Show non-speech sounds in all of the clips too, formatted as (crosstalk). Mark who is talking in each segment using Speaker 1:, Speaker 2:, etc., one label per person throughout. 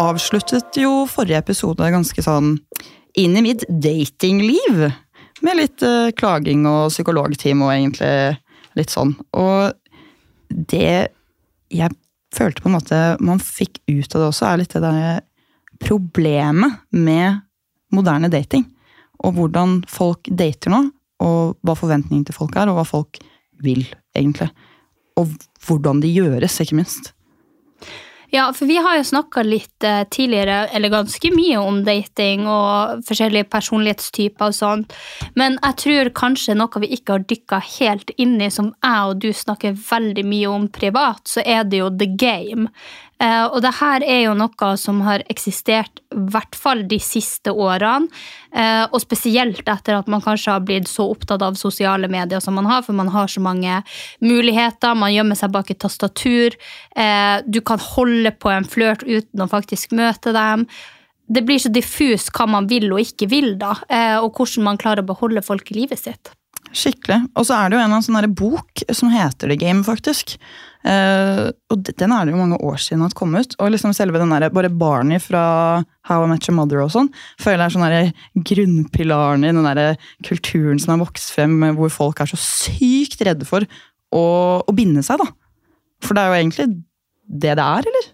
Speaker 1: avsluttet jo forrige episode ganske sånn inn i mitt datingliv. Med litt uh, klaging og psykologteam og egentlig litt sånn. Og det jeg følte på en måte man fikk ut av det også, er litt det der problemet med moderne dating. Og hvordan folk dater nå, og hva forventningene til folk er, og hva folk vil, egentlig. Og hvordan de gjøres, ikke minst.
Speaker 2: Ja, for vi har jo snakka litt eh, tidligere, eller ganske mye, om dating og forskjellige personlighetstyper og sånn, Men jeg tror kanskje noe vi ikke har dykka helt inn i, som jeg og du snakker veldig mye om privat, så er det jo the game. Eh, og det her er jo noe som har eksistert i hvert fall de siste årene. Eh, og spesielt etter at man kanskje har blitt så opptatt av sosiale medier som man har, for man har så mange muligheter, man gjemmer seg bak et tastatur. Eh, du kan holde på en flørt uten å faktisk møte dem. Det blir så diffus hva man vil og ikke vil, da, og hvordan man klarer å beholde folk i livet sitt.
Speaker 1: Skikkelig. Og så er det jo en eller annen sånn bok som heter The Game, faktisk. Eh, og den er det jo mange år siden at kom ut. Og liksom selve den der, bare Barney fra How I Met Your Mother og sånn, føler jeg er sånn der grunnpilaren i den der kulturen som har vokst frem, hvor folk er så sykt redde for å, å binde seg, da. For det er jo egentlig det det er, eller?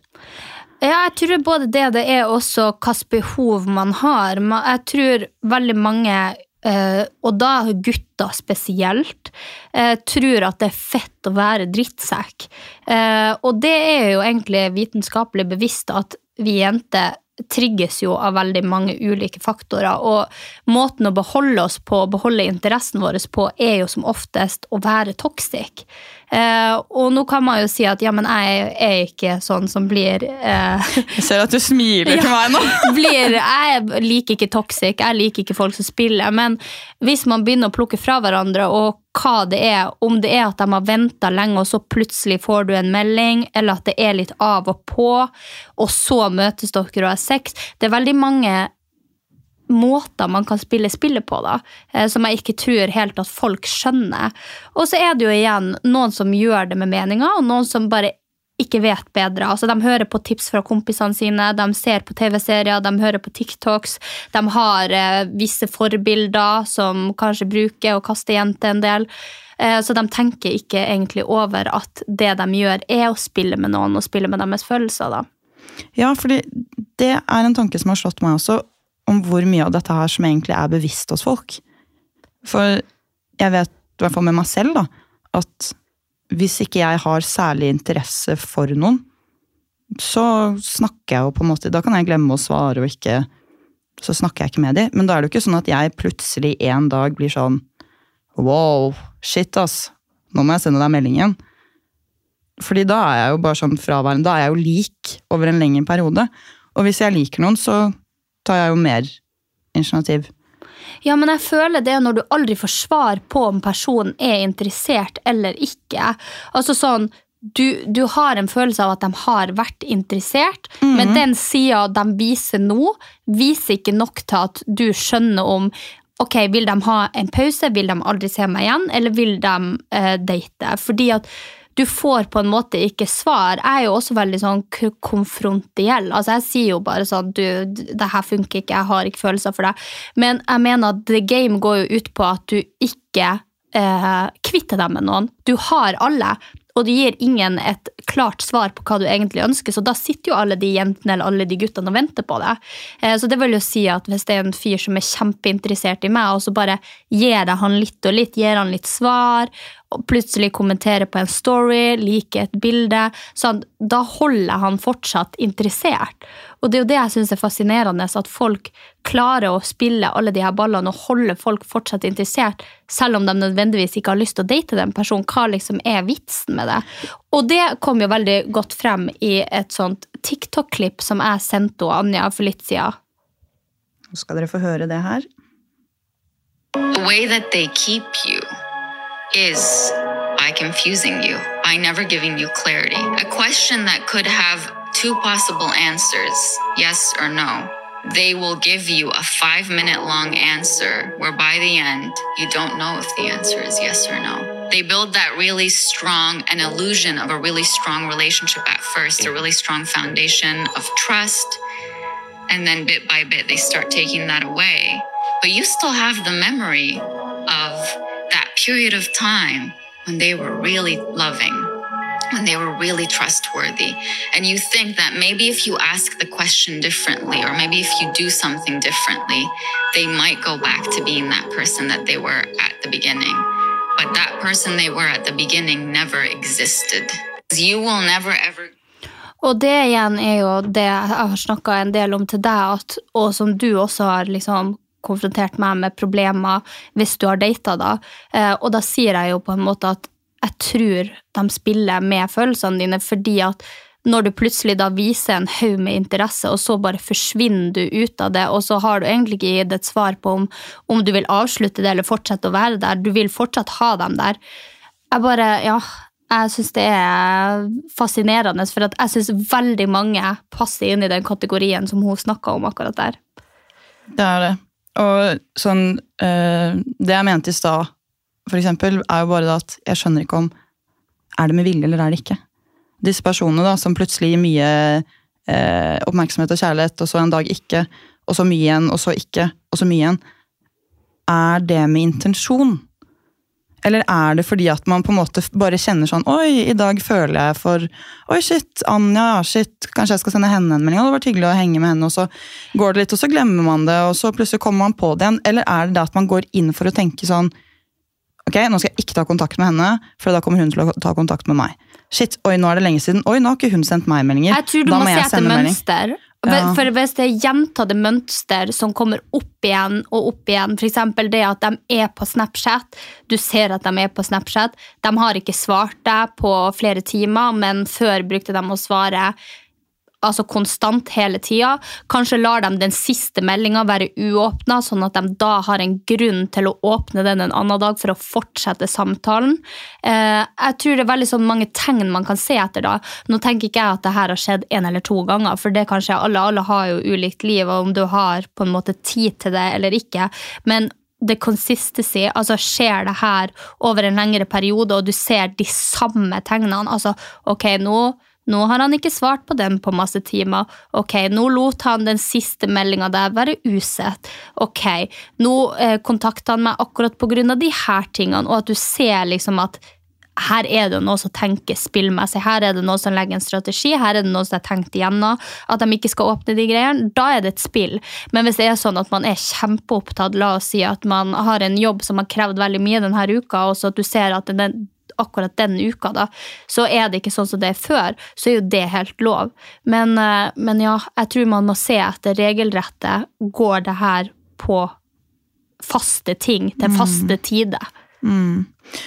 Speaker 2: Ja, jeg tror både det det er også hvilket behov man har. Jeg tror veldig mange, eh, og da gutter spesielt, uh, tror at det er fett å være drittsekk. Uh, og det er jo egentlig vitenskapelig bevisst at vi jenter trigges jo av veldig mange ulike faktorer, og måten å beholde oss på, beholde interessen vår på, er jo som oftest å være toxic. Eh, og nå kan man jo si at ja, men jeg er ikke sånn som blir eh, (laughs)
Speaker 1: Jeg ser at du smiler til meg nå. (laughs)
Speaker 2: blir, jeg liker ikke toxic, jeg liker ikke folk som spiller, men hvis man begynner å plukke fra hverandre, og hva det er, om det er at de har venta lenge, og så plutselig får du en melding, eller at det er litt av og på, og så møtes dere og har sex Det er veldig mange måter man kan spille spillet på, da, eh, som jeg ikke tror helt at folk skjønner. Og så er det jo igjen noen som gjør det med meninga, og noen som bare ikke vet bedre. Altså, de hører på tips fra kompisene sine, de ser på TV-serier, de hører på TikToks. De har eh, visse forbilder som kanskje bruker å kaste jenter en del. Eh, så de tenker ikke egentlig over at det de gjør, er å spille med noen og spille med deres følelser. da.
Speaker 1: Ja, fordi det er en tanke som har slått meg også, om hvor mye av dette her som egentlig er bevisst hos folk. For jeg vet, i hvert fall med meg selv, da, at hvis ikke jeg har særlig interesse for noen, så snakker jeg jo på en måte Da kan jeg glemme å svare og ikke Så snakker jeg ikke med dem. Men da er det jo ikke sånn at jeg plutselig en dag blir sånn Wow, shit, ass. Nå må jeg sende deg melding igjen. Fordi da er jeg jo bare sånn fraværende. Da er jeg jo lik over en lengre periode. Og hvis jeg liker noen, så tar jeg jo mer initiativ.
Speaker 2: Ja, men jeg føler det når du aldri får svar på om personen er interessert eller ikke. Altså sånn, du, du har en følelse av at de har vært interessert, men den sida de viser nå, viser ikke nok til at du skjønner om Ok, Vil de ha en pause, vil de aldri se meg igjen, eller vil de uh, date? Fordi at du får på en måte ikke svar. Jeg er jo også veldig sånn konfrontiell. Altså Jeg sier jo bare sånn du, det her funker ikke, jeg har ikke følelser for deg. Men jeg mener at the game går jo ut på at du ikke eh, kvitter deg med noen. Du har alle. Og du gir ingen et klart svar på hva du egentlig ønsker, så da sitter jo alle de jentene eller alle de guttene og venter på det. Eh, Så det vil jo si at hvis det er en fyr som er kjempeinteressert i meg, og så bare gir jeg han litt og litt, gir han litt svar, og plutselig kommenterer på en story, liker et bilde, sånn, da holder han fortsatt interessert. Og det er jo det jeg syns er fascinerende, at folk klarer å spille alle de her ballene og holde folk fortsatt interessert, selv om de nødvendigvis ikke har lyst til å date den personen. Hva liksom er vitsen med det? Og det kom jo veldig godt frem i et sånt TikTok-klipp som jeg sendte Anja for litt siden.
Speaker 1: Nå skal dere få høre det her.
Speaker 3: The way that they keep you is by confusing you, by never giving you clarity. A question that could have two possible answers, yes or no. They will give you a five minute long answer where by the end, you don't know if the answer is yes or no. They build that really strong, an illusion of a really strong relationship at first, a really strong foundation of trust. And then bit by bit, they start taking that away. But you still have the memory of that period of time when they were really loving, when they were really trustworthy. And you think that maybe if you ask the question differently, or maybe if you do something differently, they might go back to being that person that they were at the beginning. But that person they were at the beginning never existed. You will never ever
Speaker 2: Og det igjen er jo det jeg har snakka en del om til deg, at, og som du også har liksom konfrontert meg med problemer hvis du har data, da. Eh, og da sier jeg jo på en måte at jeg tror de spiller med følelsene dine, fordi at når du plutselig da viser en haug med interesse, og så bare forsvinner du ut av det, og så har du egentlig ikke gitt et svar på om, om du vil avslutte det eller fortsette å være der. Du vil fortsatt ha dem der. Jeg bare, ja, jeg syns det er fascinerende, for jeg syns veldig mange passer inn i den kategorien som hun snakka om akkurat der.
Speaker 1: Det er det. Og sånn eh, Det jeg mente i stad, for eksempel, er jo bare at jeg skjønner ikke om Er det med vilje, eller er det ikke? Disse personene da, som plutselig gir mye eh, oppmerksomhet og kjærlighet, og så en dag ikke, og så mye igjen, og så ikke, og så mye igjen. Er det med intensjon? Eller er det fordi at man på en måte bare kjenner sånn Oi, i dag føler jeg for Oi, shit, Anja, shit, kanskje jeg skal sende henne en melding? Det hadde vært hyggelig å henge med henne, og så går det litt, og så glemmer man det, og så plutselig kommer man på det igjen. Eller er det det at man går inn for å tenke sånn Ok, nå skal jeg ikke ta kontakt med henne, for da kommer hun til å ta kontakt med meg. Shit, oi, nå er det lenge siden. Oi, nå har ikke hun sendt meg meldinger.
Speaker 2: Jeg tror du
Speaker 1: Da
Speaker 2: må, se
Speaker 1: jeg
Speaker 2: etter mønster.
Speaker 1: Ja.
Speaker 2: For hvis det er gjentatte mønster som kommer opp igjen og opp igjen, f.eks. det at de er på Snapchat, du ser at de er på Snapchat, de har ikke svart deg på flere timer, men før brukte de å svare altså konstant hele tida. Kanskje lar de den siste meldinga være uåpna, sånn at de da har en grunn til å åpne den en annen dag for å fortsette samtalen. Eh, jeg tror det er veldig sånn mange tegn man kan se etter da. Nå tenker ikke jeg at det her har skjedd en eller to ganger, for det kanskje alle, alle har jo ulikt liv, og om du har på en måte tid til det eller ikke. Men det consistency, altså skjer det her over en lengre periode, og du ser de samme tegnene, altså ok, nå nå har han ikke svart på den på masse timer. Ok, nå lot han den siste meldinga der være usett. Ok, nå eh, kontakter han meg akkurat på grunn av de her tingene, og at du ser liksom at her er det noe som tenker spillmessig, her er det noe som legger en strategi, her er det noe som er tenkt igjennom, at de ikke skal åpne de greiene, da er det et spill. Men hvis det er sånn at man er kjempeopptatt, la oss si at man har en jobb som har krevd veldig mye denne uka, og så at du ser at den akkurat den uka, da, så er det ikke sånn som det er før, så er jo det helt lov. Men, eh, men ja, jeg tror man må se etter regelrettet. Går det her på faste ting til faste tider?
Speaker 1: Mm.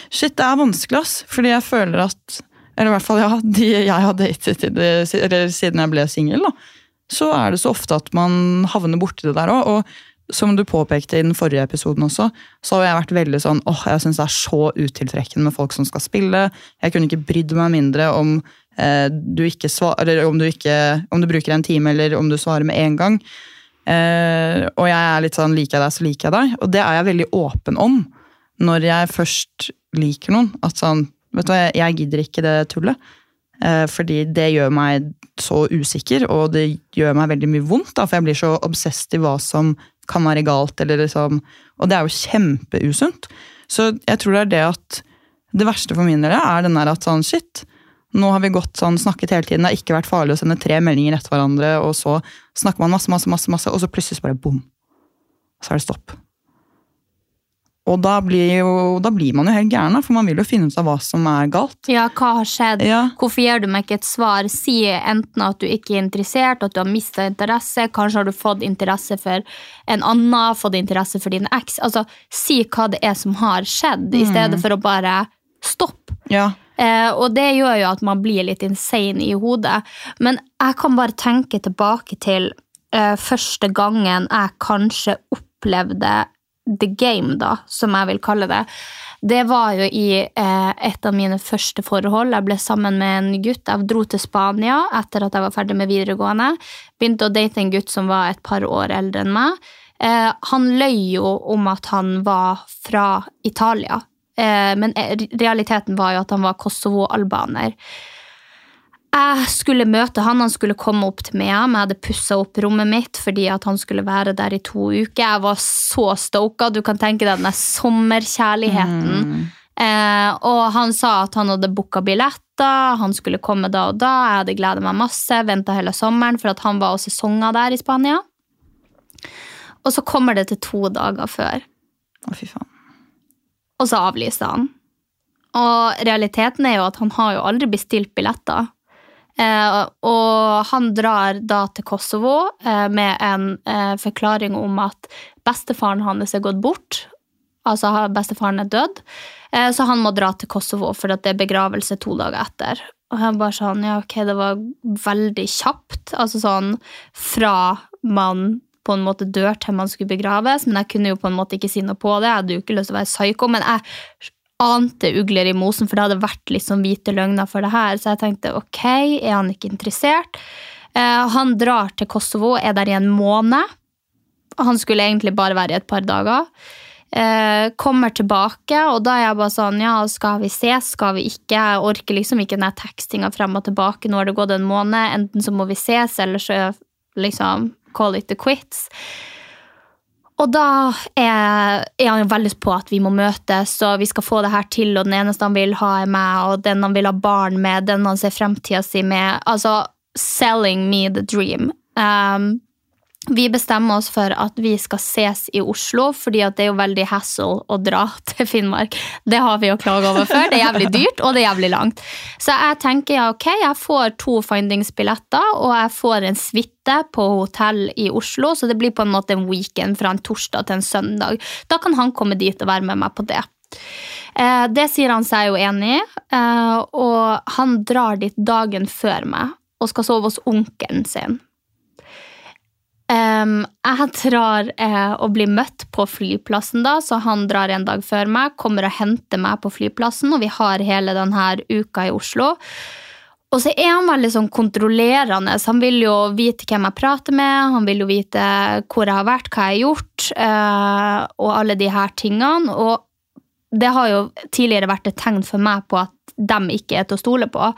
Speaker 1: Shit, det er vanskelig, ass. Fordi jeg føler at Eller i hvert fall, ja, de jeg har datet det, eller siden jeg ble singel, så er det så ofte at man havner borti det der òg. Og som du påpekte i den forrige episoden også, så har jeg vært veldig sånn åh, jeg syns det er så utiltrekkende med folk som skal spille. Jeg kunne ikke brydd meg mindre om eh, du ikke svarer, om du ikke om du bruker en time, eller om du svarer med en gang. Eh, og jeg er litt sånn liker jeg deg, så liker jeg deg. Og det er jeg veldig åpen om når jeg først liker noen. At sånn, vet du hva, jeg gidder ikke det tullet. Eh, fordi det gjør meg så usikker, og det gjør meg veldig mye vondt. Da, for jeg blir så obsessed i hva som kan være galt. Eller liksom, og det er jo kjempeusunt. Så jeg tror det er det at Det verste for min del er den der at sånn, shit, nå har vi gått sånn, snakket hele tiden, det har ikke vært farlig å sende tre meldinger etter hverandre, og så snakker man masse, masse, masse, masse og så plutselig bare bom. Så er det stopp. Og da blir, jo, da blir man jo helt gæren, for man vil jo finne ut av hva som er galt.
Speaker 2: Ja, hva har skjedd?
Speaker 1: Ja.
Speaker 2: Hvorfor gir du meg ikke et svar? Si enten at du ikke er interessert, at du har mista interesse, kanskje har du fått interesse for en annen, fått interesse for din eks. Altså, si hva det er som har skjedd, i stedet for å bare stoppe.
Speaker 1: Ja.
Speaker 2: Eh, og det gjør jo at man blir litt insane i hodet. Men jeg kan bare tenke tilbake til eh, første gangen jeg kanskje opplevde the game, da, som jeg vil kalle det. Det var jo i eh, et av mine første forhold. Jeg ble sammen med en gutt. Jeg dro til Spania etter at jeg var ferdig med videregående. Begynte å date en gutt som var et par år eldre enn meg. Eh, han løy jo om at han var fra Italia, eh, men eh, realiteten var jo at han var Kosovo-albaner. Jeg skulle møte han, han skulle komme opp til meg. Jeg hadde pussa opp rommet mitt fordi at han skulle være der i to uker. Jeg var så stoka. Du kan tenke deg den der sommerkjærligheten. Eh, og han sa at han hadde booka billetter, han skulle komme da og da. Jeg hadde gleda meg masse, venta hele sommeren, for at han var og sesonga der i Spania. Og så kommer det til to dager før,
Speaker 1: Å, fy faen.
Speaker 2: og så avlyser han. Og realiteten er jo at han har jo aldri bestilt billetter. Eh, og han drar da til Kosovo eh, med en eh, forklaring om at bestefaren hans er gått bort. Altså bestefaren er død. Så han må dra til Kosovo, for det er begravelse to dager etter. Og han bare sånn, ja ok, det var veldig kjapt. Altså sånn fra man på en måte dør til man skulle begraves, men jeg kunne jo på en måte ikke si noe på det. Jeg hadde jo ikke lyst til å være psyko, men jeg ante ugler i mosen, for det hadde vært liksom hvite løgner for det her. Så jeg tenkte ok, er han ikke interessert? Eh, han drar til Kosovo, er der i en måned. Han skulle egentlig bare være i et par dager. Eh, kommer tilbake, og da er jeg bare sånn Ja, skal vi ses, skal vi ikke? Jeg orker liksom ikke den tekstinga frem og tilbake. Nå har det gått en måned. Enten så må vi ses, eller så liksom call it the quits. Og da er, er han jo veldig på at vi må møtes, og vi skal få det her til, og den eneste han vil ha, er meg, og den han vil ha barn med, den han ser fremtida si med. Altså, selling me the dream. Um, vi bestemmer oss for at vi skal ses i Oslo, fordi det er jo veldig hassle å dra (laughs) til Finnmark. Det har vi jo klaga over før. Det er jævlig dyrt, og det er jævlig langt. Så jeg tenker ja, ok, jeg får to findingsbilletter, og jeg får en suite på hotell i Oslo, så det blir på en måte en weekend fra en torsdag til en søndag. Da kan han komme dit og være med meg på det. Eh, Det sier han seg jo enig i, eh, og han drar dit dagen før meg og skal sove hos onkelen sin. Em, jeg drar eh, og blir møtt på flyplassen, da, så han drar en dag før meg, kommer og henter meg på flyplassen, og vi har hele denne uka i Oslo. Og så er han veldig sånn kontrollerende. Han vil jo vite hvem jeg prater med, han vil jo vite hvor jeg har vært, hva jeg har gjort, eh, og alle de her tingene. Og det har jo tidligere vært et tegn for meg på at de ikke er til å stole på.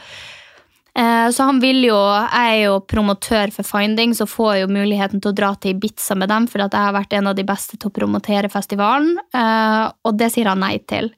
Speaker 2: Eh, Så han vil jo, Jeg er jo promotør for Finding, så får jeg jo muligheten til å dra til Ibiza med dem, for at jeg har vært en av de beste til å promotere festivalen, eh, og det sier han nei til.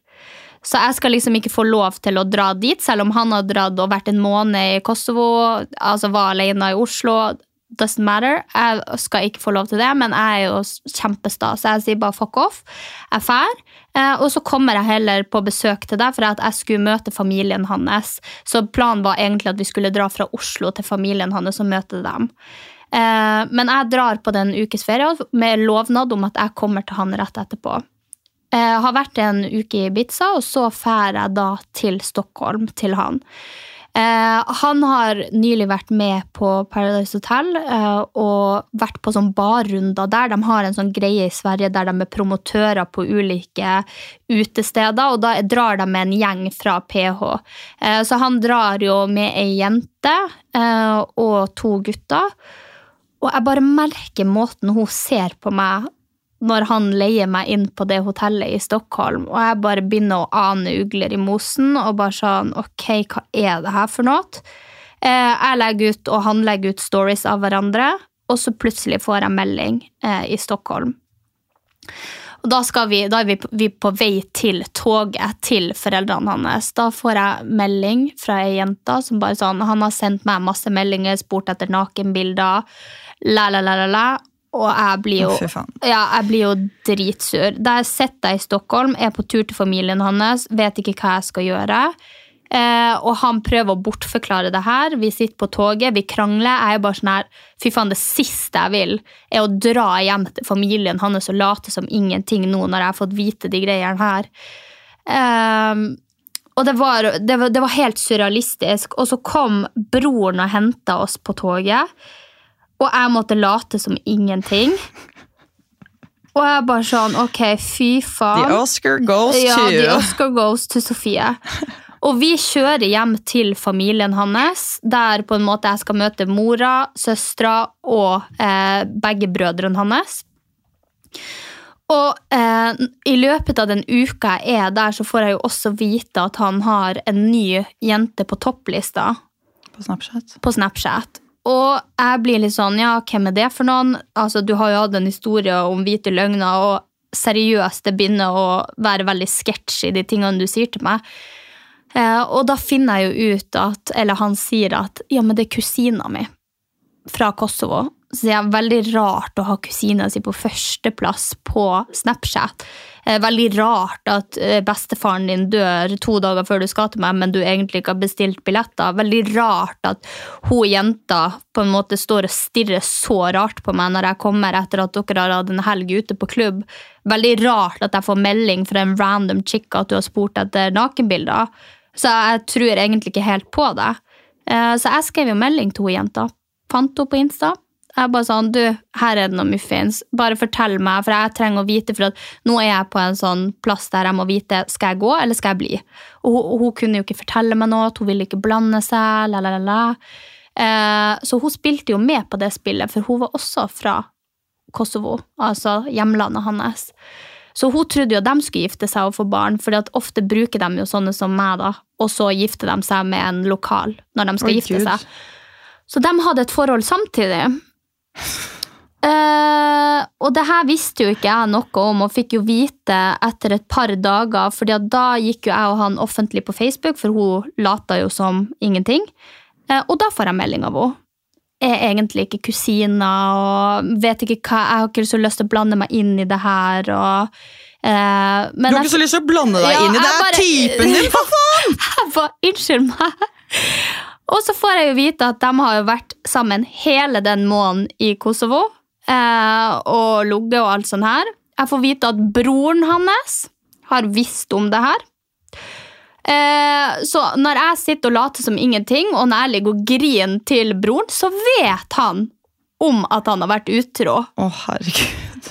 Speaker 2: Så jeg skal liksom ikke få lov til å dra dit, selv om han har dratt og vært en måned i Kosovo, altså var alene i Oslo. Doesn't matter. Jeg skal ikke få lov til det, men jeg er jo kjempesta, så jeg sier bare fuck off. Jeg drar. Eh, og så kommer jeg heller på besøk til deg, for at jeg skulle møte familien hans. Så planen var egentlig at vi skulle dra fra Oslo til familien hans og møte dem. Eh, men jeg drar på den ukes ferie med lovnad om at jeg kommer til han rett etterpå. Jeg har vært en uke i Ibiza, og så drar jeg da til Stockholm til han. Eh, han har nylig vært med på Paradise Hotel eh, og vært på sånn barrunder der. De har en sånn greie i Sverige der de er promotører på ulike utesteder, og da drar de med en gjeng fra PH. Eh, så han drar jo med ei jente eh, og to gutter. Og jeg bare merker måten hun ser på meg når han leier meg inn på det hotellet i Stockholm, og jeg bare begynner å ane ugler i mosen, og bare sånn, ok, hva er det her for noe? Eh, jeg legger ut, og han legger ut stories av hverandre, og så plutselig får jeg melding eh, i Stockholm. Og da, vi, da er vi på vei til toget til foreldrene hans. Da får jeg melding fra ei jente som bare sånn Han har sendt meg masse meldinger, spurt etter nakenbilder, la, la, la, la, la. Og jeg blir jo
Speaker 1: Å,
Speaker 2: ja, jeg blir jo dritsur. Da jeg sitter i Stockholm, er på tur til familien hans, vet ikke hva jeg skal gjøre. Eh, og han prøver å bortforklare det her. Vi sitter på toget, vi krangler. Jeg er bare sånn her Fy faen, det siste jeg vil, er å dra hjem til familien hans og late som ingenting nå når jeg har fått vite de greiene her. Eh, og det var, det, var, det var helt surrealistisk. Og så kom broren og henta oss på toget. Og jeg måtte late som ingenting. Og jeg bare sånn, ok, fy faen.
Speaker 1: The Oscar goes
Speaker 2: ja,
Speaker 1: to
Speaker 2: the Oscar goes to Sofie. Og vi kjører hjem til familien hans, der på en måte jeg skal møte mora, søstera og eh, begge brødrene hans. Og eh, i løpet av den uka jeg er der, så får jeg jo også vite at han har en ny jente på topplista
Speaker 1: på Snapchat.
Speaker 2: på Snapchat. Og jeg blir litt sånn, ja, hvem er det for noen? Altså, du har jo hatt en historie om hvite løgner, og seriøst, det begynner å være veldig sketsjy, de tingene du sier til meg. Eh, og da finner jeg jo ut at, eller han sier at, ja, men det er kusina mi fra Kosovo. Så det er veldig rart å ha kusina si på førsteplass på Snapchat. Eh, Veldig rart at eh, bestefaren din dør to dager før du skal til meg, men du egentlig ikke har bestilt billetter. Veldig rart at hun jenta på en måte står og stirrer så rart på meg når jeg kommer etter at dere har hatt en helg ute på klubb. Veldig rart at jeg får melding fra en random chick at du har spurt etter nakenbilder. Så jeg tror egentlig ikke helt på det. Eh, Så jeg skrev jo melding til hun jenta. Fant henne på Insta. Jeg bare sånn, du, her er det noe muffins. Bare fortell meg, for jeg trenger å vite, for nå er jeg på en sånn plass der jeg må vite, skal jeg gå, eller skal jeg bli? Og hun, hun kunne jo ikke fortelle meg noe, hun ville ikke blande seg, la, la, la, la. Eh, så hun spilte jo med på det spillet, for hun var også fra Kosovo, altså hjemlandet hans. Så hun trodde jo at de skulle gifte seg og få barn, for ofte bruker de jo sånne som meg, da, og så gifter de seg med en lokal når de skal
Speaker 1: oh,
Speaker 2: gifte
Speaker 1: Gud.
Speaker 2: seg. Så de hadde et forhold samtidig. Eh, og det her visste jo ikke jeg noe om, og fikk jo vite etter et par dager, fordi da gikk jo jeg og han offentlig på Facebook, for hun lata jo som ingenting. Uh, og da får jeg melding av henne. Jeg Er egentlig ikke kusiner, og vet ikke hva Jeg har ikke så lyst til å blande meg inn i det her, og eh,
Speaker 1: Du har ikke så lyst til å blande deg
Speaker 2: Ja,
Speaker 1: inn i det!
Speaker 2: her
Speaker 1: er typen din, for faen!
Speaker 2: jeg bare, unnskyld meg. Og så får jeg jo vite at de har jo vært sammen hele den måneden i Kosovo. Eh, og ligget og alt sånt her. Jeg får vite at broren hans har visst om det her. Eh, så når jeg sitter og later som ingenting, og når jeg ligger og griner til broren, så vet han om at han har vært utro.
Speaker 1: Å, herregud.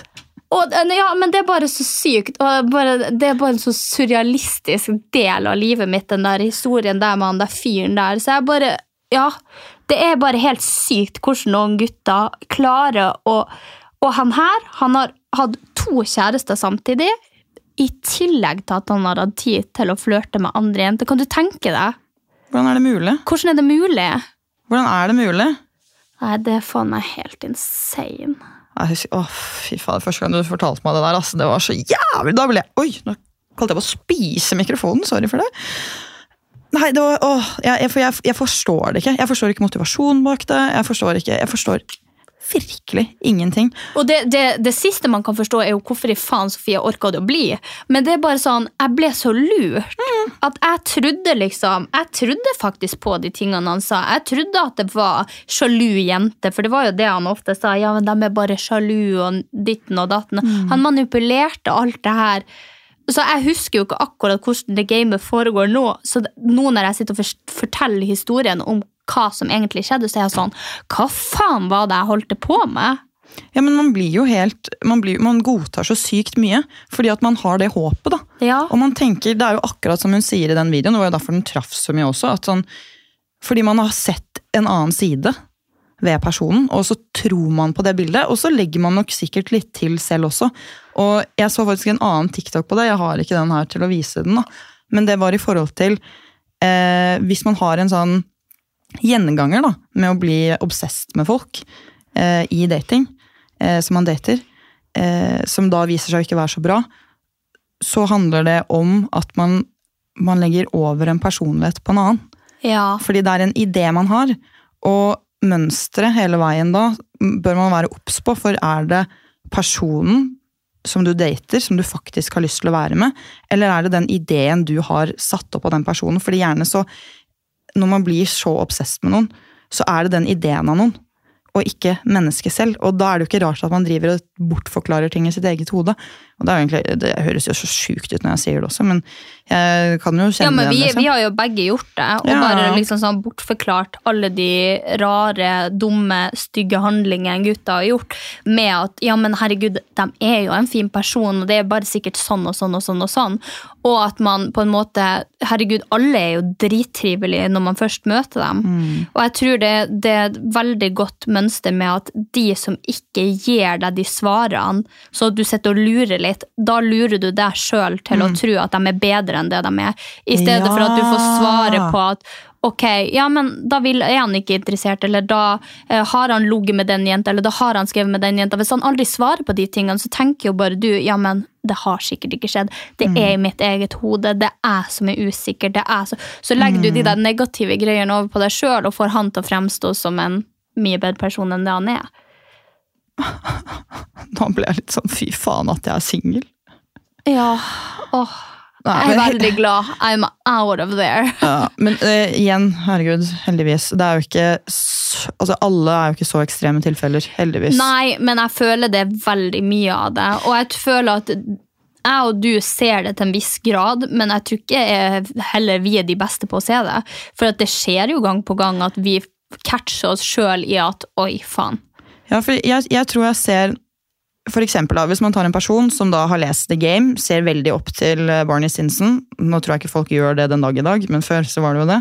Speaker 2: Og, eh, ja, men det er bare så sykt. Bare, det er bare en så surrealistisk del av livet mitt, den der historien der med han der fyren der. Så jeg bare Ja, det er bare helt sykt hvordan noen gutter klarer å Og han her, han har hatt to kjærester samtidig. I tillegg til at han har hatt tid til å flørte med andre jenter. Kan du tenke deg?
Speaker 1: Hvordan er det mulig?
Speaker 2: Hvordan er det mulig?
Speaker 1: Hvordan er det mulig?
Speaker 2: Nei, det er faen meg helt insane.
Speaker 1: Jeg husker, å, fy faen, Første gang du fortalte meg det der, altså, det var så jævlig Da ble jeg Oi, nå kalte jeg på å spise mikrofonen. Sorry for det. Nei, det var, åh, jeg, jeg, jeg, forstår det ikke. Jeg forstår ikke motivasjonen bak det. Jeg forstår ikke, jeg forstår virkelig ingenting.
Speaker 2: Og det, det, det siste man kan forstå, er jo hvorfor i faen Sofie orka det å bli. Men det er bare sånn, jeg ble så lurt. At jeg trodde liksom Jeg trodde faktisk på de tingene han sa. Jeg trodde at det var sjalu jente, for det var jo det han ofte sa. Ja, men de er bare sjalu og ditten og datten. Han manipulerte alt det her. Så jeg husker jo ikke akkurat hvordan det gamet foregår nå. Så nå når jeg sitter og forteller historien om hva som egentlig skjedde, så er jeg sånn Hva faen var det jeg holdt på med?
Speaker 1: Ja, men man blir jo helt Man, blir, man godtar så sykt mye fordi at man har det håpet, da.
Speaker 2: Ja.
Speaker 1: Og man tenker, Det er jo akkurat som hun sier i den videoen, det var jo derfor den traff så mye også. at sånn, Fordi man har sett en annen side ved personen, og så tror man på det bildet. Og så legger man nok sikkert litt til selv også. Og jeg så faktisk en annen TikTok på det, jeg har ikke den her til å vise den, da. Men det var i forhold til eh, Hvis man har en sånn gjenganger da, med å bli obsessed med folk eh, i dating, eh, som man dater, eh, som da viser seg å ikke være så bra, så handler det om at man, man legger over en personlighet på en annen.
Speaker 2: Ja.
Speaker 1: Fordi det er en idé man har, og mønsteret hele veien da bør man være obs på, for er det personen som du dater, som du faktisk har lyst til å være med, eller er det den ideen du har satt opp av den personen? Fordi gjerne så, når man blir så obsess med noen, så er det den ideen av noen, og ikke mennesket selv. Og da er det jo ikke rart at man driver og bortforklarer ting i sitt eget hode. Og det, egentlig, det høres jo så sjukt ut når jeg sier det også, men jeg kan jo kjenne
Speaker 2: Ja, men vi,
Speaker 1: det. liksom.
Speaker 2: vi har jo begge gjort det, og
Speaker 1: Ja.
Speaker 2: bare liksom sånn bortforklart alle de rare, dumme, stygge handlingene gutta har gjort, med at ja, men herregud, de er jo en fin person, og det er bare sikkert sånn og sånn og sånn og sånn. Og at man på en måte Herregud, alle er jo drittrivelige når man først møter dem. Og jeg tror det, det er et veldig godt mønster med at de som ikke gir deg de svarene, så du sitter og lurer litt, da lurer du deg sjøl til å tro at de er bedre enn det de er. I stedet for at du får svare på at ok, ja, men da vil, er han ikke interessert, eller da eh, har han ligget med den jenta, eller da har han skrevet med den jenta. Hvis han aldri svarer på de tingene, så tenker jo bare du ja, men det har sikkert ikke skjedd. Det er i mitt eget hode. Det er jeg som er usikker. Det er så, så legger du de der negative greiene over på deg sjøl og får han til å fremstå som en mye bedre person enn det han er. (laughs)
Speaker 1: Nå ble jeg litt sånn fy faen at jeg er singel.
Speaker 2: Ja, åh.
Speaker 1: Nei,
Speaker 2: Jeg er veldig glad. I'm out of there. (laughs)
Speaker 1: Ja, men uh, igjen, herregud, heldigvis. Det er jo ikke altså Alle er jo ikke så ekstreme tilfeller, heldigvis.
Speaker 2: Nei, men jeg føler det er veldig mye av det. Og jeg føler at jeg og du ser det til en viss grad, men jeg tror ikke jeg, heller vi er de beste på å se det. For det skjer jo gang på gang at vi catcher oss sjøl i at oi, faen.
Speaker 1: Ja, for jeg, jeg tror jeg ser for eksempel da, Hvis man tar en person som da har lest The Game, ser veldig opp til eh, Barney Stinson Nå tror jeg ikke folk gjør det den dag i dag, men før så var det jo det.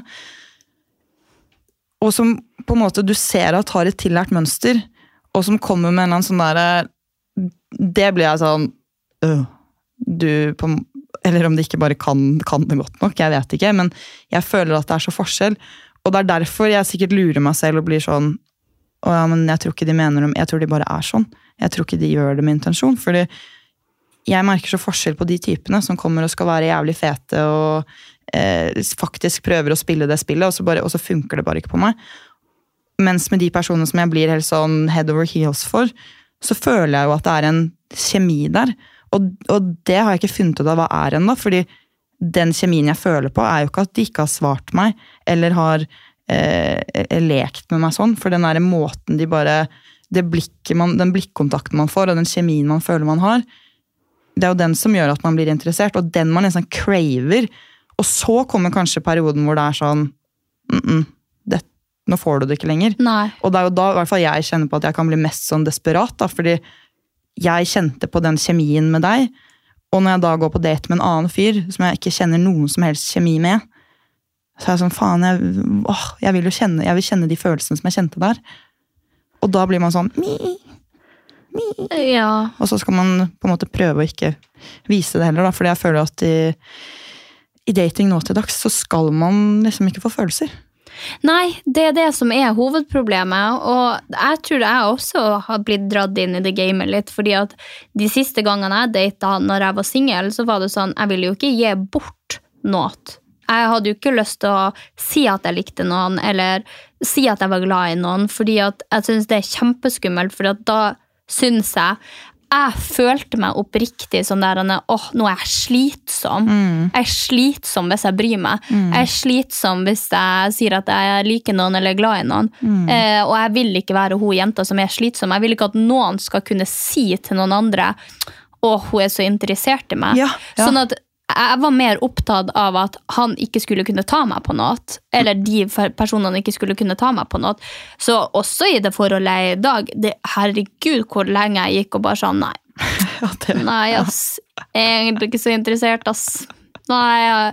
Speaker 1: Og som på en måte du ser at har et tillært mønster, og som kommer med en eller annen sånn derre Det blir jeg sånn øh, Du på, Eller om de ikke bare kan, kan det godt nok, jeg vet ikke, men jeg føler at det er så forskjell. Og det er derfor jeg sikkert lurer meg selv og blir sånn å ja, men jeg tror ikke de mener dem, jeg tror de bare er sånn. Jeg tror ikke de gjør det med intensjon. fordi jeg merker så forskjell på de typene som kommer og skal være jævlig fete og eh, faktisk prøver å spille det spillet, og så, bare, og så funker det bare ikke på meg. Mens med de personene som jeg blir helt sånn head over heels for, så føler jeg jo at det er en kjemi der. Og, og det har jeg ikke funnet ut av hva er ennå, fordi den kjemien jeg føler på, er jo ikke at de ikke har svart meg, eller har eh, lekt med meg sånn, for den der måten de bare det man, Den blikkontakten man får, og den kjemien man føler man har, det er jo den som gjør at man blir interessert, og den man liksom craver. Og så kommer kanskje perioden hvor det er sånn mm -mm, det, Nå får du det ikke lenger.
Speaker 2: Nei.
Speaker 1: Og det er jo da i hvert fall jeg kjenner på at jeg kan bli mest sånn desperat, da, fordi jeg kjente på den kjemien med deg, og når jeg da går på date med en annen fyr som jeg ikke kjenner noen som helst kjemi med, så er jeg sånn faen, jeg, åh, jeg vil jo kjenne, jeg vil kjenne de følelsene som jeg kjente der. Og da blir man sånn mi,
Speaker 2: Ja.
Speaker 1: og så skal man på en måte prøve å ikke vise det heller, da, fordi jeg føler at i, i dating nå til dags så skal man liksom ikke få følelser.
Speaker 2: Nei, det er det som er hovedproblemet. Og jeg tror jeg også har blitt dratt inn i det gamet litt. fordi at de siste gangene jeg data når jeg var singel, så var det sånn Jeg ville jo ikke gi bort noe. Jeg hadde jo ikke lyst til å si at jeg likte noen, eller si at jeg var glad i noen, fordi at jeg syns det er kjempeskummelt, for da syns jeg jeg følte meg oppriktig sånn der åh, nå er jeg slitsom. Jeg er slitsom hvis jeg bryr meg. Jeg er slitsom hvis jeg sier at jeg liker noen eller er glad i noen. Eh, og jeg vil ikke være hun jenta som er slitsom. Jeg vil ikke at noen skal kunne si til noen andre å, hun er så interessert i meg.
Speaker 1: Ja, ja.
Speaker 2: Sånn at jeg var mer opptatt av at han ikke skulle kunne ta meg på noe. Eller de personene ikke skulle kunne ta meg på noe. Så også i det forholdet jeg er i dag, det, herregud hvor lenge jeg gikk og bare sa nei. (laughs)
Speaker 1: Ja, det,
Speaker 2: Nei, ass. Jeg er egentlig ikke så interessert, ass. Nei,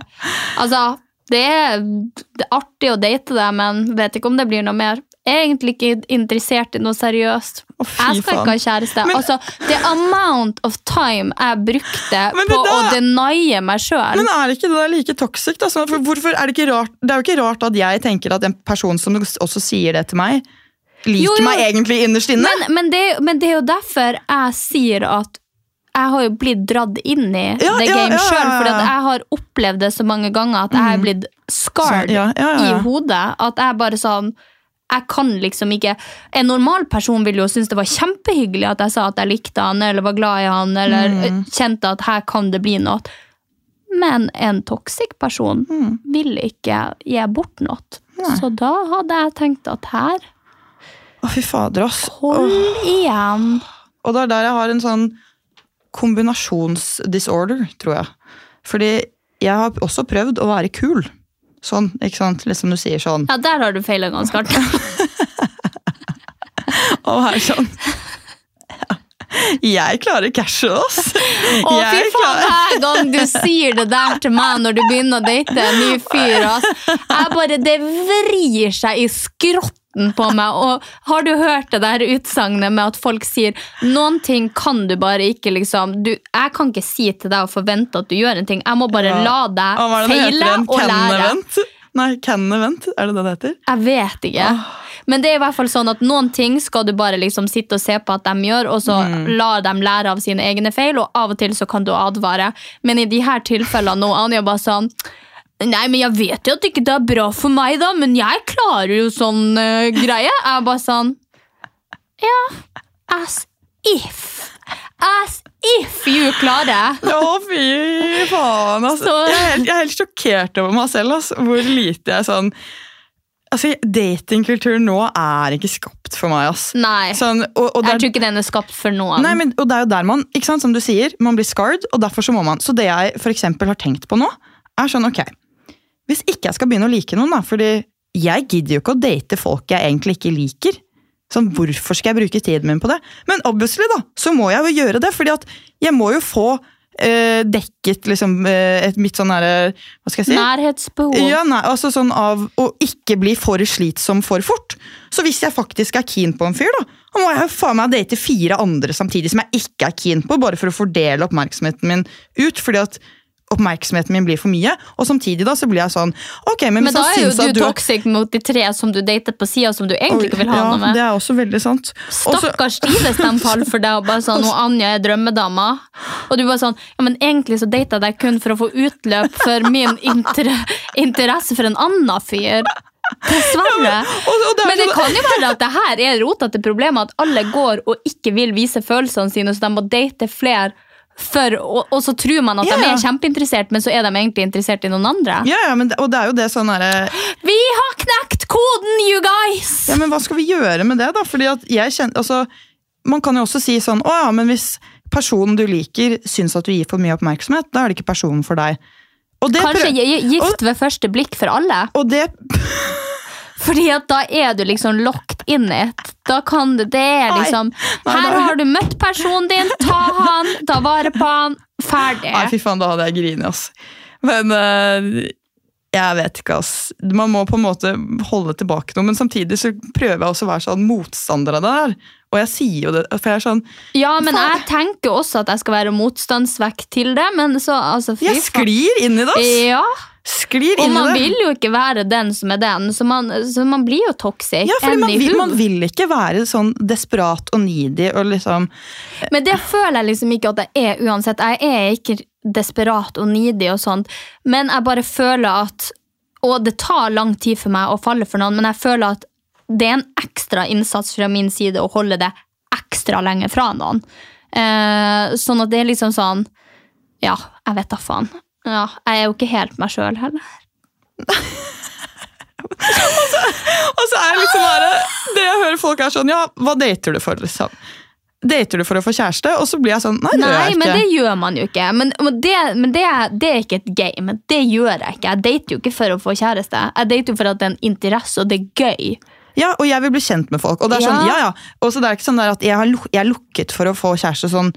Speaker 2: altså det er, det er artig å date deg, men vet ikke om det blir noe mer. Egentlig ikke interessert i noe seriøst.
Speaker 1: Oh,
Speaker 2: jeg skal ikke ha kjæreste.
Speaker 1: Men-
Speaker 2: altså, the amount of time jeg brukte (laughs) på da,
Speaker 1: å
Speaker 2: denie meg sjøl
Speaker 1: Men er ikke det der like toxic? Da? Sånn, for hvorfor er det, ikke rart, det er jo ikke rart at jeg tenker at en person som også sier det til meg liker
Speaker 2: Jo, jo.
Speaker 1: meg egentlig innerst inne.
Speaker 2: Men, men, det, men det er jo derfor jeg sier at jeg har jo blitt dratt inn i
Speaker 1: Ja,
Speaker 2: the game
Speaker 1: ja, ja,
Speaker 2: sjøl, for jeg har opplevd det så mange ganger at jeg er blitt scarred
Speaker 1: Så-
Speaker 2: i hodet. At jeg bare sånn jeg kan liksom ikke En normal person ville jo synes det var kjempehyggelig at jeg sa at jeg likte han, eller var glad i han, eller
Speaker 1: Mm.
Speaker 2: kjente at her kan det bli noe. Men en toxic person
Speaker 1: Mm.
Speaker 2: vil ikke gi bort noe. Så da hadde jeg tenkt at her
Speaker 1: Å, fy fader, ass.
Speaker 2: Hold
Speaker 1: oh.
Speaker 2: igjen.
Speaker 1: Og det er der jeg har en sånn kombinasjonsdisorder, tror jeg. Fordi jeg har også prøvd å være kul. Sånn, ikke sant? Litt som du sier sånn.
Speaker 2: Ja, der har du feila ganske hardt. (laughs)
Speaker 1: og her sånn. Jeg klarer cashet, oss!
Speaker 2: Å, fy faen, hver gang du sier det der til meg når du begynner å date en ny fyr, ass. Jeg bare, det vrir seg i skrotten på meg. Og har du hørt det der utsagnet med at folk sier noen ting kan du bare ikke liksom du, Jeg kan ikke si til deg og forvente at du gjør en ting. Jeg må bare
Speaker 1: Ja.
Speaker 2: la deg
Speaker 1: heter
Speaker 2: feile og lære.
Speaker 1: event? Nei, can event, er det det det heter?
Speaker 2: Jeg vet ikke. Men det er i hvert fall sånn at noen ting skal du bare liksom sitte og se på at de gjør, og så lar dem lære av sine egne feil, og av og til så kan du advare. Men i de her tilfellene nå, Anja bare sånn Nei, men jeg vet jo at ikke det er bra for meg, da, men jeg klarer jo sånn uh, greie. Jeg er bare sånn Ja, as if. As if you klarer. det!
Speaker 1: Å, fy faen, ass. Jeg, er helt, jeg er helt sjokkert over meg selv, ass. Hvor lite jeg sånn Altså, Datingkulturen nå er ikke skapt for meg, ass.
Speaker 2: Nei.
Speaker 1: Sånn, og, og der,
Speaker 2: Jeg
Speaker 1: er-
Speaker 2: tror ikke den er skapt for noen.
Speaker 1: Nei, men, og det er jo der man, ikke sant, som du sier, man blir scarred, og derfor så må man. Så det jeg for eksempel har tenkt på nå, er sånn, ok, hvis ikke jeg skal begynne å like noen da, fordi jeg gidder jo ikke å date folk jeg egentlig ikke liker. Sånn, hvorfor skal jeg bruke tiden min på det? Men obviously da, så må jeg jo gjøre det, fordi at jeg må jo få øh, dekket liksom, øh, et mitt sånn her, hva skal jeg si?
Speaker 2: Nærhetsbehov.
Speaker 1: Ja, nei, altså sånn av å ikke bli for slitsom for fort. Så hvis jeg faktisk er keen på en fyr, da, da må jeg jo faen meg date fire andre samtidig som jeg ikke er keen på, bare for å fordele oppmerksomheten min ut, fordi at oppmerksomheten min blir for mye. Og samtidig da så blir jeg sånn ok, men,
Speaker 2: Men da er jo du
Speaker 1: du
Speaker 2: toxic mot de tre som du datet på sida, som du egentlig ikke vil ha
Speaker 1: ja,
Speaker 2: noe med.
Speaker 1: Det er også veldig sant.
Speaker 2: Stakkars Stives de faller for deg og bare sånn, og Anja er drømmedama. Og du bare sånn, ja, men egentlig så datet jeg deg kun for å få utløp for min inter interesse for en annen fyr. Dessverre.
Speaker 1: og det er
Speaker 2: Men det
Speaker 1: sånn-
Speaker 2: kan jo være at det her er rotete problemet, at alle går og ikke vil vise følelsene sine, så de må date flere. For, og, og så tror man at
Speaker 1: yeah.
Speaker 2: de er kjempeinteressert, men så er de egentlig interessert i noen andre.
Speaker 1: ja, yeah, men og det er jo det sånn herre
Speaker 2: Vi har knekt koden, you guys!
Speaker 1: Ja, men hva skal vi gjøre med det, da? Fordi at jeg kjenner, altså, Man kan jo også si sånn Å ja, men hvis personen du liker, syns at du gir for mye oppmerksomhet, da er det ikke personen for deg.
Speaker 2: Kanskje gift ved første blikk for alle?
Speaker 1: Og det
Speaker 2: Fordi at da er du liksom locked in it. Da kan det det er liksom Her har du møtt personen din, ta han, ta vare på han, ferdig.
Speaker 1: Nei, fy faen, da hadde jeg grinet, ass. Men uh, jeg vet ikke, ass. Man må på en måte holde tilbake noe, men samtidig så prøver jeg også å være sånn motstander av det der. Og jeg sier jo det, for jeg er sånn
Speaker 2: Ja, men
Speaker 1: Faen.
Speaker 2: jeg tenker også at jeg skal være motstandsvekk til det, men så altså, fy faen.
Speaker 1: Jeg sklir inn i det, ass!
Speaker 2: Ja,
Speaker 1: Sklir
Speaker 2: og
Speaker 1: inn i
Speaker 2: man vil jo ikke være den som er den, så man, så man blir jo toxic.
Speaker 1: Ja, fordi man vil, man vil ikke være sånn desperat og needy og liksom
Speaker 2: Men det føler jeg liksom ikke at jeg er uansett. Jeg er ikke desperat og needy og sånt, men jeg bare føler at Og det tar lang tid for meg å falle for noen, men jeg føler at det er en ekstra innsats fra min side å holde det ekstra lenge fra noen. Eh, sånn at det er liksom sånn Ja, jeg vet da faen. Ja, jeg er jo ikke helt meg sjøl heller. (laughs)
Speaker 1: Og så er jeg liksom bare Det jeg hører folk er sånn Ja, hva dater du for, liksom? Dater du for å få kjæreste? Og så blir jeg sånn Nei, det gjør jeg ikke.
Speaker 2: men det gjør man jo ikke. Men, men, det, men det, er- det er ikke et game. Det gjør jeg ikke. Jeg dater jo ikke for å få kjæreste. Jeg dater jo for at det er en interesse, og det er gøy.
Speaker 1: Ja, og jeg vil bli kjent med folk. Og det er sånn, ja,
Speaker 2: Ja.
Speaker 1: Og så det er ikke sånn der at jeg, har luk jeg er lukket for å få kjæreste sånn,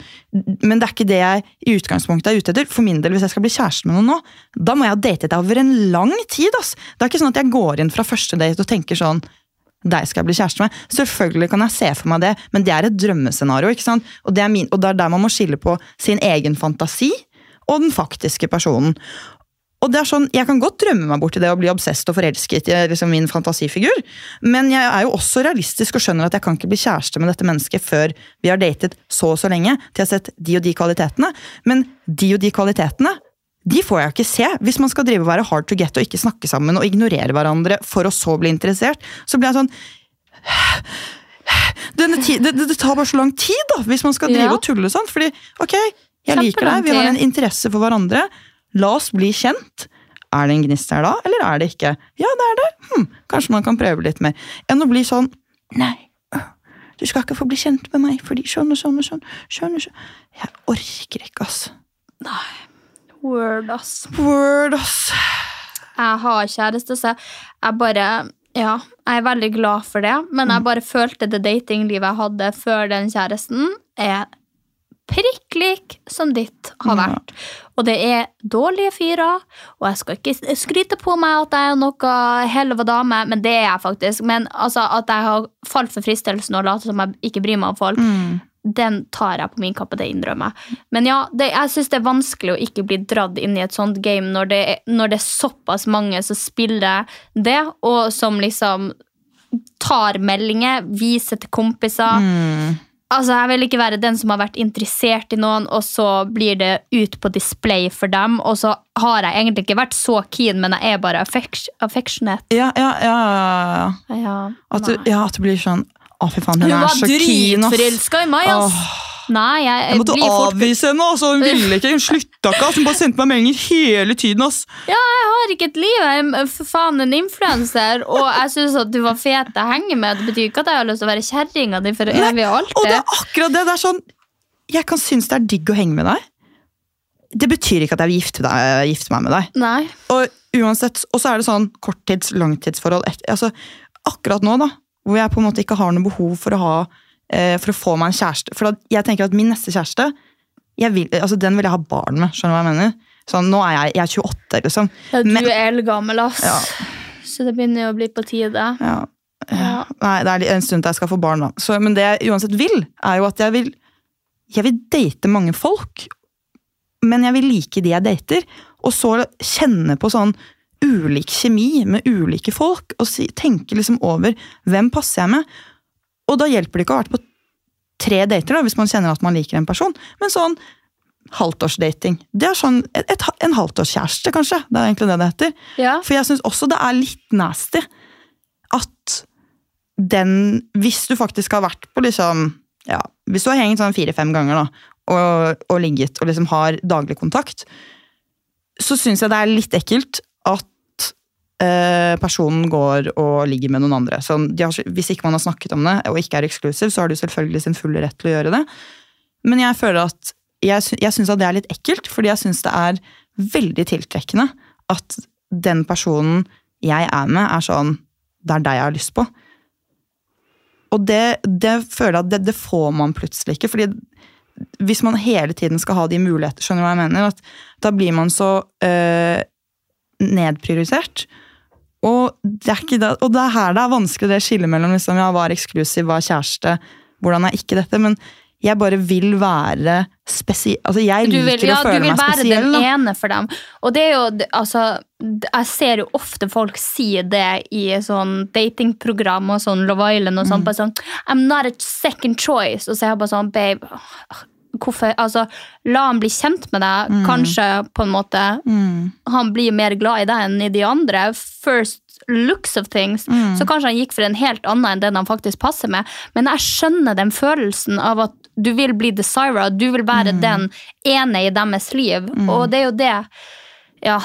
Speaker 1: men det er ikke det jeg i utgangspunktet er ute etter. For min del, hvis jeg skal bli kjæreste med noen nå, da må jeg ha datet deg over en lang tid, ass. Det er ikke sånn at jeg går inn fra første date og tenker sånn, deg skal jeg bli kjæreste med. Selvfølgelig kan jeg se for meg det, men det er et drømmescenario, ikke sant? Og det er, min, og det er der man må skille på sin egen fantasi og den faktiske personen. Og det er sånn, Jeg kan godt drømme meg bort til det å bli obsesst og forelsket i liksom, min fantasifigur, men jeg er jo også realistisk og skjønner at jeg kan ikke bli kjæreste med dette mennesket før vi har datet så og så lenge til jeg har sett de og de kvalitetene. Men de og de kvalitetene de får jeg ikke se. Hvis man skal drive og være hard to get og ikke snakke sammen og ignorere hverandre for å så bli interessert, så blir jeg sånn det, det, det tar bare så lang tid, da, hvis man skal drive
Speaker 2: Ja.
Speaker 1: og tulle sånn. Fordi, ok, jeg liker deg, vi har en interesse for hverandre. La oss bli kjent. Er det en gnist her da, eller er det ikke? Ja, det er det. Hm, kanskje man kan prøve litt mer. Enn å bli sånn Nei, øh, du skal ikke få bli kjent med meg, fordi sånn og sånn og sånn. sånn, og sånn. Jeg orker ikke, ass. Nei.
Speaker 2: Word, ass.
Speaker 1: Word, ass.
Speaker 2: Jeg har kjæreste, så jeg bare Ja, jeg er veldig glad for det, men
Speaker 1: Mm.
Speaker 2: jeg bare følte det datinglivet jeg hadde før den kjæresten, er prikk lik som ditt har vært. Og det er dårlige fyrer, og jeg skal ikke skryte på meg at jeg er noe helva dame, men det er jeg faktisk. Men altså, at jeg har falt for fristelsen og later som jeg ikke bryr meg om folk,
Speaker 1: Mm.
Speaker 2: den tar jeg på min kappe, det innrømmer jeg. Men ja, det, jeg syns det er vanskelig å ikke bli dratt inn i et sånt game når det, når det er såpass mange som spiller det, og som liksom tar meldinger, viser til kompiser.
Speaker 1: Mm.
Speaker 2: Altså, Jeg vil ikke være den som har vært interessert i noen, og så blir det ut på display for dem, og så har jeg egentlig ikke vært så keen, men jeg er bare affectionate.
Speaker 1: Ja, ja, ja. ja, ja.
Speaker 2: Ja,
Speaker 1: At, du, ja, at du, blir sånn Å, fy faen, hun,
Speaker 2: Hun
Speaker 1: er så keen, ass.
Speaker 2: dritforelska i meg, ass! Nei, jeg,
Speaker 1: Jeg måtte
Speaker 2: blir fort
Speaker 1: avvise henne, altså. Hun ville ikke. Hun slutta ikke. Altså, Hun bare sendte meg meldinger hele tiden. ass.
Speaker 2: Ja, jeg har ikke et liv. Jeg er for faen en influenser. Og jeg syns at du var fet å henge med. Det betyr ikke at jeg har lyst til å være kjerringa di for evig og
Speaker 1: Og det er akkurat det. det er sånn, Jeg kan synes det er digg å henge med deg. Det betyr ikke at jeg vil gifte, deg, gifte meg med deg.
Speaker 2: Nei.
Speaker 1: Og uansett, og så er det sånn korttids-, langtidsforhold. Altså, akkurat nå, da, hvor jeg på en måte ikke har noe behov for å ha for å få meg en kjæreste. For da, jeg tenker at min neste kjæreste, jeg vil, altså den vil jeg ha barn med. Skjønner du hva jeg mener? Sånn, nå er jeg, jeg er 28, liksom.
Speaker 2: Ja, du
Speaker 1: Men-
Speaker 2: er eldgammel, ass.
Speaker 1: Ja.
Speaker 2: Så det begynner jo å bli på tide.
Speaker 1: Ja.
Speaker 2: Ja.
Speaker 1: Nei, det er en stund til jeg skal få barn, da. Så, men det jeg uansett vil, er jo at jeg vil Jeg vil date mange folk. Men jeg vil like de jeg dater. Og så kjenne på sånn ulik kjemi med ulike folk. Og si, tenke liksom over hvem passer jeg med. Og da hjelper det ikke å ha vært på tre dater, da, hvis man kjenner at man liker en person. Men sånn halvtårsdating. Det er sånn et, et, en halvtårskjæreste, kanskje. Det er egentlig det det heter.
Speaker 2: Ja.
Speaker 1: For jeg syns også det er litt nasty at den Hvis du faktisk har vært på liksom ja, Hvis du har hengt sånn fire-fem ganger da, og, og ligget og liksom har daglig kontakt, så syns jeg det er litt ekkelt personen går og ligger med noen andre. Så har, hvis ikke man har snakket om det og ikke er eksklusiv, så har du selvfølgelig sin fulle rett til å gjøre det. Men jeg føler at jeg, jeg syns at det er litt ekkelt, fordi jeg syns det er veldig tiltrekkende at den personen jeg er med, er sånn Det er deg jeg har lyst på. Og det, det føler jeg at det, det får man plutselig ikke. fordi hvis man hele tiden skal ha de muligheter, skjønner du hva jeg mener? Da blir man så øh, nedprioritert. Og det, er ikke det, og det er her det er vanskelig det skillet mellom liksom, ja, hva er eksklusiv, hva er kjæreste, hvordan er ikke dette. Men jeg bare vil være spesiell. Altså, jeg liker
Speaker 2: vil, ja,
Speaker 1: å
Speaker 2: du vil være
Speaker 1: spesiell.
Speaker 2: den
Speaker 1: da.
Speaker 2: ene for dem. Og det er jo, altså, jeg ser jo ofte folk si det i sånn datingprogram og sånn Love Island og
Speaker 1: Mm.
Speaker 2: sånn, bare sånn I'm not a second choice. Og så er jeg bare sånn, babe, hvorfor, altså, la han bli kjent med deg.
Speaker 1: Mm.
Speaker 2: Kanskje på en måte han blir mer glad i deg enn i de andre. First looks of things.
Speaker 1: Mm.
Speaker 2: Så kanskje han gikk for en helt annen enn den han faktisk passer med. Men jeg skjønner den følelsen av at du vil bli Desira. Du vil være
Speaker 1: Mm.
Speaker 2: den ene i deres liv. Og det er jo det. Ja.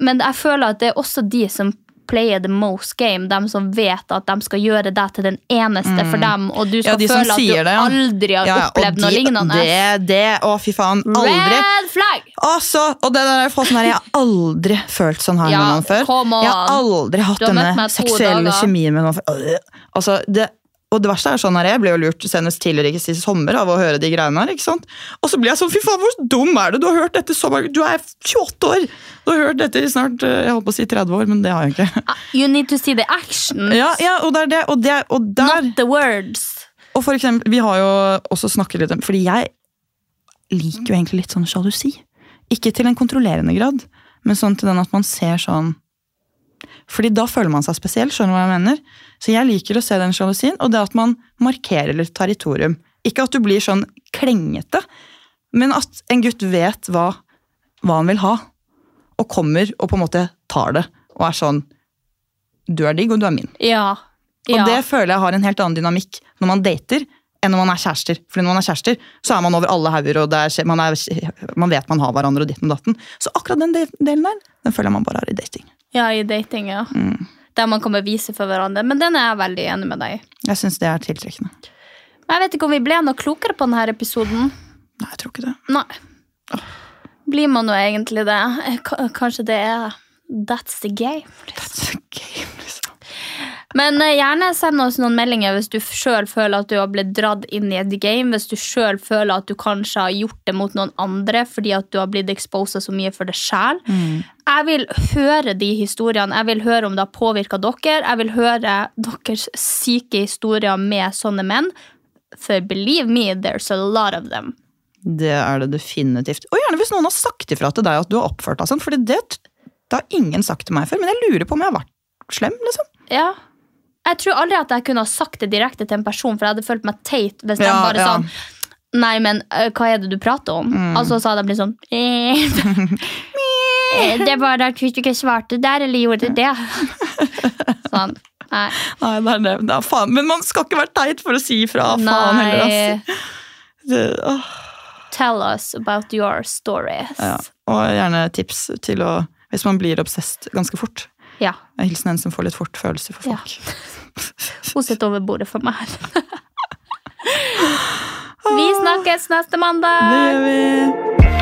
Speaker 2: Men jeg føler at det er også de som player the most game. De som vet at de skal gjøre deg til den eneste for dem, og du skal
Speaker 1: Ja,
Speaker 2: føle at du
Speaker 1: det, ja.
Speaker 2: aldri har
Speaker 1: Ja,
Speaker 2: opplevd noe
Speaker 1: de-
Speaker 2: lignende.
Speaker 1: Det, det, å fy faen, aldri.
Speaker 2: Red flag!
Speaker 1: Også, og det der er sånn her, Jeg har aldri følt sånn her med noen før. Jeg har aldri hatt
Speaker 2: har
Speaker 1: denne seksuelle
Speaker 2: dager.
Speaker 1: kjemien med noen før. Øh, Altså, det, og det verste er sånn her, Jeg ble jo lurt senest tidligere i sommer av å høre de greiene her. ikke sant? Og så blir jeg sånn Fy faen, hvor dum er du? Du har hørt dette så mange Du er 28 år! Du har hørt dette i snart øh, jeg holdt på å si 30 år, men det har jeg ikke.
Speaker 2: You need to see the action,
Speaker 1: Ja, ja, Og det er det. Og, det, og der
Speaker 2: not the words.
Speaker 1: Og for eksempel, vi har jo også snakket litt om Fordi jeg liker jo egentlig litt sånn sjalusi. Ikke til en kontrollerende grad, Men sånn til den at man ser sånn Fordi da føler man seg spesiell, skjønner du hva jeg mener? Så jeg liker å se den sjalusien, og det at man markerer litt territorium. Ikke at du blir sånn klengete, men at en gutt vet hva, hva han vil ha. Og kommer og på en måte tar det, og er sånn Du er digg, og du er min.
Speaker 2: Ja.
Speaker 1: Og det føler jeg har en helt annen dynamikk når man dater, enn når man er kjærester. For når man er kjærester, så er man over alle hauger, og er, man, er, man vet man har hverandre og ditt og datten. Så akkurat den delen der, den føler jeg man bare har i dating.
Speaker 2: ja, i dating, ja.
Speaker 1: Mm.
Speaker 2: Der man kan bevise for hverandre. Men den er jeg veldig enig med deg i.
Speaker 1: Jeg syns det er tiltrekkende.
Speaker 2: Jeg vet ikke om vi ble noe klokere på denne episoden.
Speaker 1: Nei, jeg tror ikke det.
Speaker 2: Nei. Blir man nå egentlig det? K- Kanskje det er That's the game. Liksom.
Speaker 1: That's the game, liksom.
Speaker 2: Men eh, gjerne send oss noen meldinger hvis du sjøl føler at du har blitt dratt inn i et game. Hvis du sjøl føler at du kanskje har gjort det mot noen andre fordi at du har blitt exposa så mye for deg sjæl. Jeg vil høre de historiene. Jeg vil høre om det har påvirka dere. Jeg vil høre deres syke historier med sånne menn. For believe me, there's a lot of them.
Speaker 1: Det er det definitivt. Og gjerne hvis noen har sagt ifra til deg at du har oppført deg sånn, for det, det har ingen sagt til meg før. Men jeg lurer på om jeg har vært slem, liksom.
Speaker 2: Ja. Jeg tror aldri at jeg kunne ha sagt det direkte til en person, for jeg hadde følt meg teit hvis de
Speaker 1: Ja,
Speaker 2: bare
Speaker 1: ja.
Speaker 2: sånn Nei, men uh, hva er det du prater om?
Speaker 1: Mm.
Speaker 2: Altså så hadde jeg blitt sånn Det var rart hvis du ikke svarte der, eller gjorde det. sånn. Nei.
Speaker 1: Nei, det er det. Ja, faen. Men man skal ikke være teit for å si ifra. Faen heller, altså. Det, oh.
Speaker 2: Tell us about your stories.
Speaker 1: Ja. Og gjerne tips til å Hvis man blir obsessed ganske fort.
Speaker 2: Ja.
Speaker 1: Hilsen en som får litt fort følelser for
Speaker 2: Ja. (laughs) (laughs) Hun sitter over bordet for meg her. (laughs) Vi snakkes neste mandag!
Speaker 1: Det gjør vi.